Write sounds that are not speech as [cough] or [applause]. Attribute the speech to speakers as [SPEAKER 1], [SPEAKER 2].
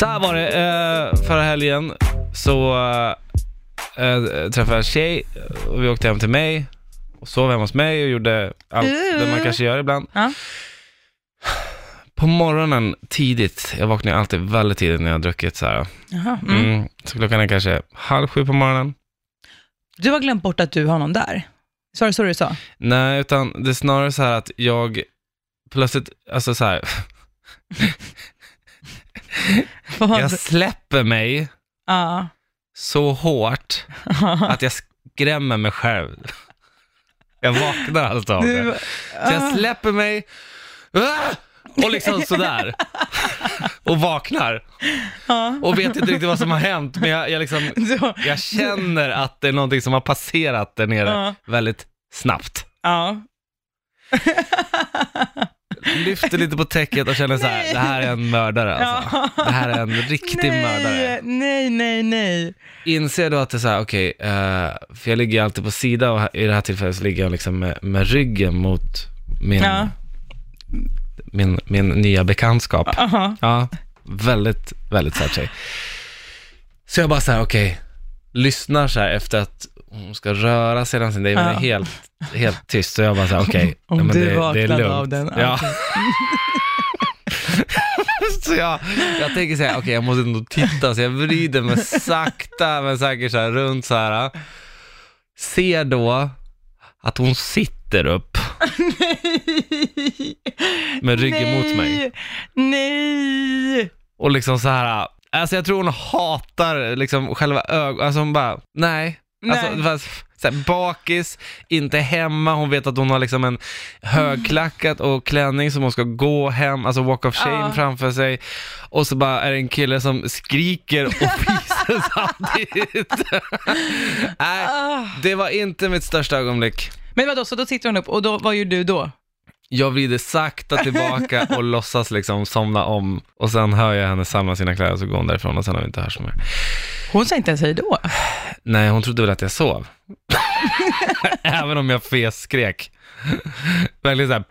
[SPEAKER 1] Så här var det, eh, förra helgen så eh, träffade jag en tjej och vi åkte hem till mig och sov hemma hos mig och gjorde allt det man kanske gör ibland.
[SPEAKER 2] Ja.
[SPEAKER 1] På morgonen tidigt, jag vaknar alltid väldigt tidigt när jag har druckit så här.
[SPEAKER 2] Jaha, mm.
[SPEAKER 1] Mm, så klockan är kanske halv sju på morgonen.
[SPEAKER 2] Du har glömt bort att du har någon där. Så var det så du sa?
[SPEAKER 1] Nej, utan det är snarare så här att jag plötsligt, alltså så här? [laughs] jag släpper mig
[SPEAKER 2] Ja.
[SPEAKER 1] så hårt [laughs] att jag skrämmer mig själv. Jag vaknar alltså av det. Så jag släpper mig ah! och liksom sådär. [laughs] Och vaknar. Och vet inte riktigt vad som har hänt, men jag, jag, liksom, jag känner att det är någonting som har passerat där nere väldigt snabbt.
[SPEAKER 2] ja.
[SPEAKER 1] Lyfter lite på täcket och känner så här,
[SPEAKER 2] Nej.
[SPEAKER 1] det här är en mördare alltså. Det här är en riktig mördare.
[SPEAKER 2] nej, nej, nej, nej.
[SPEAKER 1] Inser då att det är så här, okej, eh, för jag ligger alltid på sida och i det här tillfället så ligger jag liksom med, med ryggen mot min,
[SPEAKER 2] Ja.
[SPEAKER 1] min, min nya bekantskap.
[SPEAKER 2] Aha.
[SPEAKER 1] Ja, väldigt, väldigt sär tjej. Så jag bara så här, okej, lyssnar så här efter att hon ska röra sig någonsin, det är
[SPEAKER 2] Ja.
[SPEAKER 1] ja. helt, helt tyst. Så jag bara så här, okej, [laughs]
[SPEAKER 2] Om
[SPEAKER 1] ja, men
[SPEAKER 2] du
[SPEAKER 1] det, det är
[SPEAKER 2] vaknade
[SPEAKER 1] lugnt.
[SPEAKER 2] av den,
[SPEAKER 1] Ja. [laughs] så jag, jag tänker så här, okej jag måste ändå titta, så jag vrider mig sakta men säkert så här runt så här. Ser då att hon sitter upp [laughs] med ryggen mot mig.
[SPEAKER 2] Nej!
[SPEAKER 1] Och liksom så här, alltså jag tror hon hatar liksom själva ögonen, alltså hon bara, nej. Alltså,
[SPEAKER 2] Nej.
[SPEAKER 1] var så här, bakis, inte hemma, hon vet att hon har liksom en högklackat och klänning som hon ska gå hem, alltså walk of shame
[SPEAKER 2] Ja.
[SPEAKER 1] framför sig. Och så bara är det en kille som skriker och [laughs] fiser samtidigt. nej,
[SPEAKER 2] Ah.
[SPEAKER 1] det var inte mitt största ögonblick.
[SPEAKER 2] Men vadå, så då sitter hon upp och då, vad gör du då?
[SPEAKER 1] Jag vrider sakta tillbaka och [laughs] låtsas liksom somna om och sen hör jag henne samla sina kläder och så går hon därifrån och sen har vi inte hörts mer.
[SPEAKER 2] Hon sa inte ens hej då.
[SPEAKER 1] Nej, hon trodde väl att jag sov. [laughs] Även om jag fes skrek. Verkligen såhär.